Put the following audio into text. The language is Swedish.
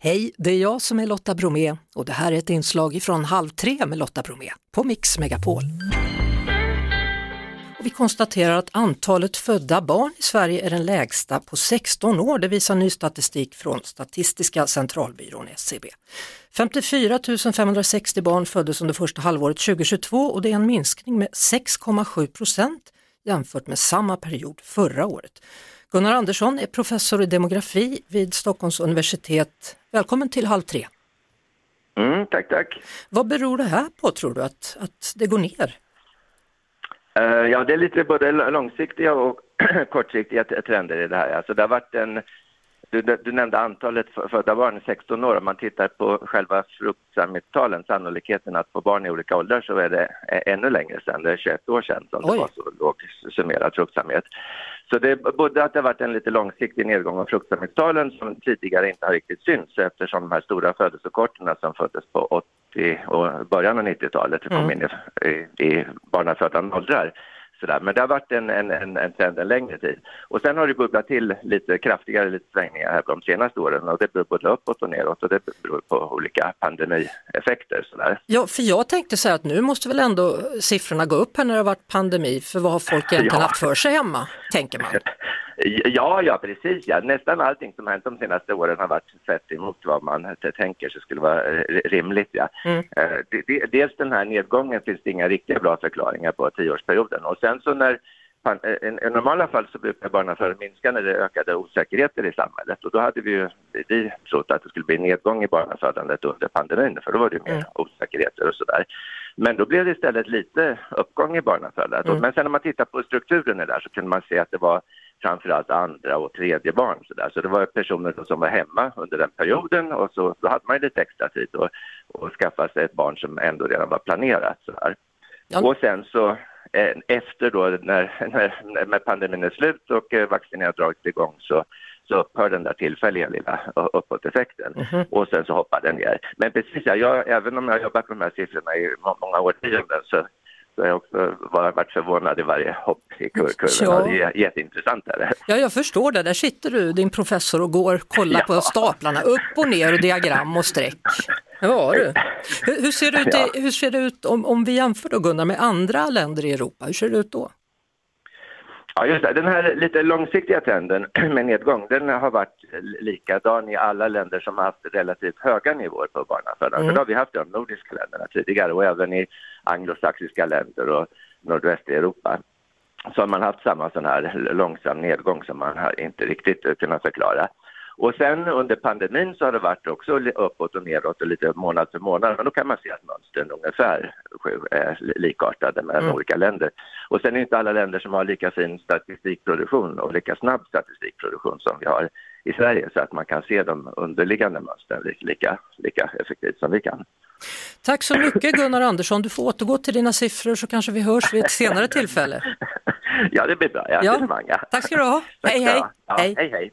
Hej, det är jag som är Lotta Bromé och det här är ett inslag från Halv tre med Lotta Bromé på Mix Megapol. Och vi konstaterar att antalet födda barn i Sverige är den lägsta på 16 år. Det visar ny statistik från Statistiska centralbyrån, SCB. 54 560 barn föddes under första halvåret 2022 och det är en minskning med 6,7 procent jämfört med samma period förra året. Gunnar Andersson är professor i demografi vid Stockholms universitet. Välkommen till Halv tre. Mm, tack, tack. Vad beror det här på tror du, att, att det går ner? Uh, ja, det är lite både långsiktiga och kortsiktiga trender i det här. Alltså det har varit en du, du nämnde antalet födda barn, 16 år. Om man tittar på själva fruktsamhetstalen, sannolikheten att få barn i olika åldrar, så är det ännu längre sedan. Det är 21 år sedan som Oj. det var så låg summerad fruktsamhet. Så det är både att det har varit en lite långsiktig nedgång av fruktsamhetstalen som tidigare inte har riktigt synts eftersom de här stora födelsekorterna som föddes på 80 och början av 90-talet kom mm. in i, i barnafödande åldrar Sådär. Men det har varit en, en, en, en trend en längre tid. Och sen har det bubblat till lite kraftigare lite svängningar här de senaste åren och det beror både uppåt och neråt och det beror på olika pandemieffekter. Sådär. Ja, för jag tänkte så här att nu måste väl ändå siffrorna gå upp här när det har varit pandemi, för vad har folk egentligen ja. haft för sig hemma, tänker man. Ja, ja precis. Ja. Nästan allting som hänt de senaste åren har varit tvärt emot vad man tänker sig skulle vara eh, rimligt. Ja. Mm. Eh, dels den här nedgången finns det inga riktiga bra förklaringar på tioårsperioden och sen så när i normala fall så brukar barnafödandet minska när det ökade osäkerheter i samhället och då hade vi ju vi trott att det skulle bli nedgång i barnafödandet under pandemin för då var det mer mm. osäkerheter och sådär. Men då blev det istället lite uppgång i barnafödandet. Mm. Men sen när man tittar på strukturen där så kunde man se att det var framförallt andra och tredje barn. Så, där. så det var personer som var hemma under den perioden och så då hade man lite extra tid att och skaffa sig ett barn som ändå redan var planerat. Så här. Ja. Och sen så eh, efter då när, när, när pandemin är slut och eh, vaccinen har dragit igång så så upphör den där tillfälliga lilla uppåteffekten mm -hmm. och sen så hoppar den ner. Men precis, ja, jag, även om jag har jobbat med de här siffrorna i många årtionden så så jag också varit förvånad i varje hopp i kur kurvorna. Ja. Det är jätteintressant. Är Ja, jag förstår det. Där sitter du, din professor, och går kollar ja. på staplarna upp och ner och diagram och streck. Ja, du. Hur, hur ser det ut, i, hur ser det ut om, om vi jämför då Gunnar med andra länder i Europa? Hur ser det ut då? Ja, just det. Den här lite långsiktiga trenden med nedgång, den har varit likadan i alla länder som har haft relativt höga nivåer på barnafödande. Mm. det har vi haft i de nordiska länderna tidigare och även i anglosaxiska länder och nordväst i Europa. Så har man haft samma sån här långsam nedgång som man har inte riktigt kunnat förklara. Och sen under pandemin så har det varit också uppåt och neråt och lite månad för månad. Men då kan man se att mönstren ungefär är likartade mellan mm. olika länder. Och sen är det inte alla länder som har lika fin statistikproduktion och lika snabb statistikproduktion som vi har i Sverige så att man kan se de underliggande mönstren lika, lika effektivt som vi kan. Tack så mycket Gunnar Andersson. Du får återgå till dina siffror så kanske vi hörs vid ett senare tillfälle. ja, det blir bra. Ja, ja. Tack ska du ha. Hej, hej. Ja, hej, hej.